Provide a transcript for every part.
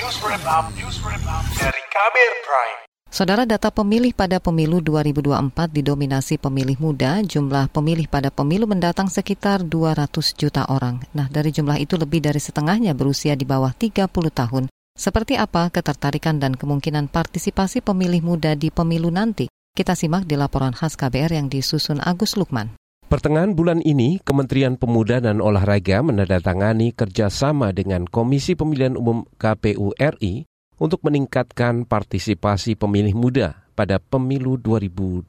Dari Kabir Prime. Saudara data pemilih pada pemilu 2024 didominasi pemilih muda, jumlah pemilih pada pemilu mendatang sekitar 200 juta orang. Nah, dari jumlah itu lebih dari setengahnya berusia di bawah 30 tahun. Seperti apa ketertarikan dan kemungkinan partisipasi pemilih muda di pemilu nanti? Kita simak di laporan khas KBR yang disusun Agus Lukman. Pertengahan bulan ini, Kementerian Pemuda dan Olahraga menandatangani kerjasama dengan Komisi Pemilihan Umum KPU RI untuk meningkatkan partisipasi pemilih muda pada pemilu 2024.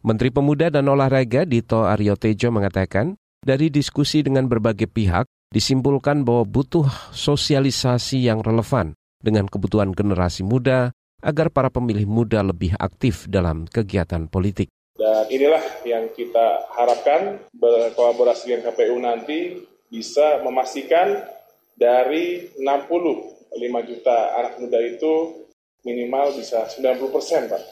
Menteri Pemuda dan Olahraga Dito Aryo Tejo mengatakan, dari diskusi dengan berbagai pihak, disimpulkan bahwa butuh sosialisasi yang relevan dengan kebutuhan generasi muda agar para pemilih muda lebih aktif dalam kegiatan politik. Dan inilah yang kita harapkan berkolaborasi dengan KPU nanti bisa memastikan dari 60 5 juta anak muda itu minimal bisa 90 persen Pak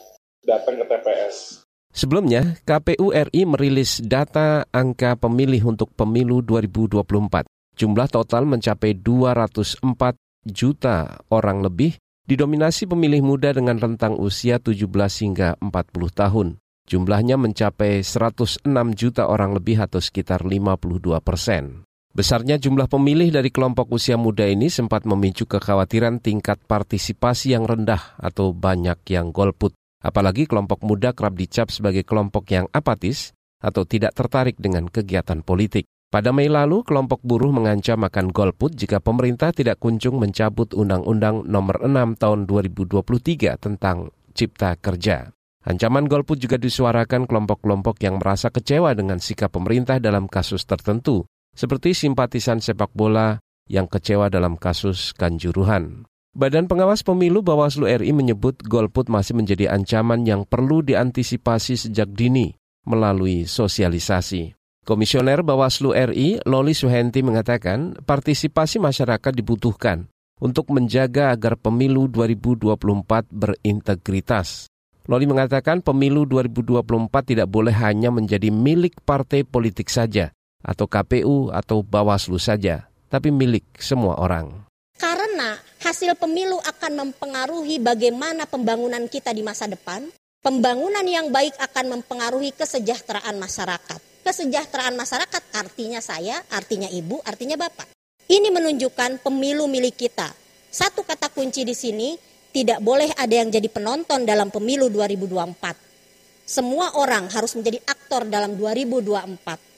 datang ke TPS. Sebelumnya, KPU RI merilis data angka pemilih untuk pemilu 2024. Jumlah total mencapai 204 juta orang lebih, didominasi pemilih muda dengan rentang usia 17 hingga 40 tahun. Jumlahnya mencapai 106 juta orang lebih atau sekitar 52 persen. Besarnya jumlah pemilih dari kelompok usia muda ini sempat memicu kekhawatiran tingkat partisipasi yang rendah atau banyak yang golput. Apalagi kelompok muda kerap dicap sebagai kelompok yang apatis atau tidak tertarik dengan kegiatan politik. Pada Mei lalu, kelompok buruh mengancam akan golput jika pemerintah tidak kunjung mencabut Undang-Undang Nomor 6 Tahun 2023 tentang Cipta Kerja. Ancaman golput juga disuarakan kelompok-kelompok yang merasa kecewa dengan sikap pemerintah dalam kasus tertentu, seperti simpatisan sepak bola yang kecewa dalam kasus Kanjuruhan. Badan Pengawas Pemilu Bawaslu RI menyebut golput masih menjadi ancaman yang perlu diantisipasi sejak dini melalui sosialisasi. Komisioner Bawaslu RI, Loli Suhenti mengatakan partisipasi masyarakat dibutuhkan untuk menjaga agar pemilu 2024 berintegritas. Loli mengatakan pemilu 2024 tidak boleh hanya menjadi milik partai politik saja, atau KPU atau Bawaslu saja, tapi milik semua orang. Karena hasil pemilu akan mempengaruhi bagaimana pembangunan kita di masa depan. Pembangunan yang baik akan mempengaruhi kesejahteraan masyarakat. Kesejahteraan masyarakat artinya saya, artinya ibu, artinya bapak. Ini menunjukkan pemilu milik kita. Satu kata kunci di sini, tidak boleh ada yang jadi penonton dalam pemilu 2024. Semua orang harus menjadi aktor dalam 2024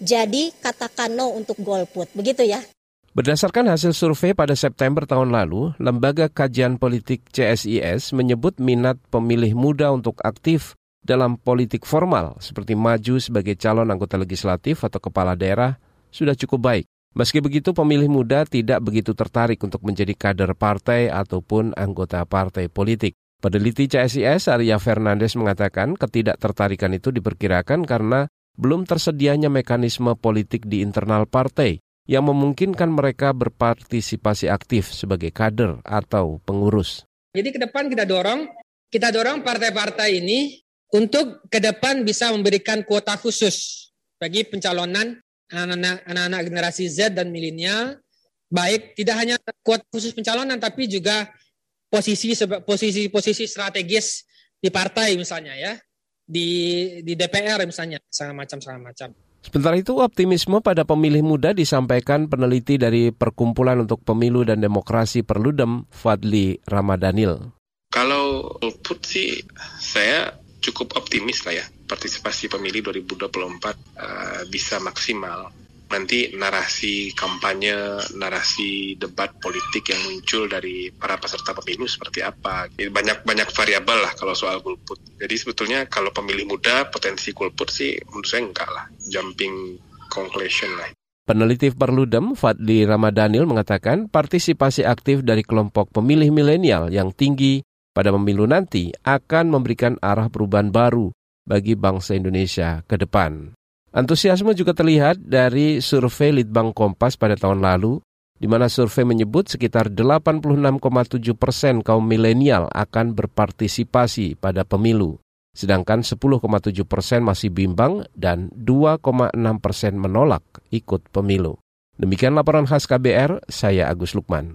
jadi katakan no untuk golput, begitu ya. Berdasarkan hasil survei pada September tahun lalu, Lembaga Kajian Politik CSIS menyebut minat pemilih muda untuk aktif dalam politik formal seperti maju sebagai calon anggota legislatif atau kepala daerah sudah cukup baik. Meski begitu, pemilih muda tidak begitu tertarik untuk menjadi kader partai ataupun anggota partai politik. Peneliti CSIS Arya Fernandes mengatakan ketidaktertarikan itu diperkirakan karena belum tersedianya mekanisme politik di internal partai yang memungkinkan mereka berpartisipasi aktif sebagai kader atau pengurus. Jadi ke depan kita dorong, kita dorong partai-partai ini untuk ke depan bisa memberikan kuota khusus bagi pencalonan anak-anak generasi Z dan milenial, baik tidak hanya kuota khusus pencalonan tapi juga posisi posisi posisi strategis di partai misalnya ya di di DPR misalnya segala macam segala macam. Sementara itu optimisme pada pemilih muda disampaikan peneliti dari Perkumpulan untuk Pemilu dan Demokrasi Perludem Fadli Ramadhanil. Kalau put sih saya cukup optimis lah ya partisipasi pemilih 2024 uh, bisa maksimal nanti narasi kampanye, narasi debat politik yang muncul dari para peserta pemilu seperti apa. Banyak banyak variabel lah kalau soal golput. Jadi sebetulnya kalau pemilih muda potensi golput sih menurut saya enggak lah. Jumping conclusion lah. Peneliti Perludem Fadli Ramadhanil mengatakan partisipasi aktif dari kelompok pemilih milenial yang tinggi pada pemilu nanti akan memberikan arah perubahan baru bagi bangsa Indonesia ke depan. Antusiasme juga terlihat dari survei Litbang Kompas pada tahun lalu, di mana survei menyebut sekitar 86,7 persen kaum milenial akan berpartisipasi pada pemilu, sedangkan 10,7 persen masih bimbang dan 2,6 persen menolak ikut pemilu. Demikian laporan khas KBR, saya Agus Lukman.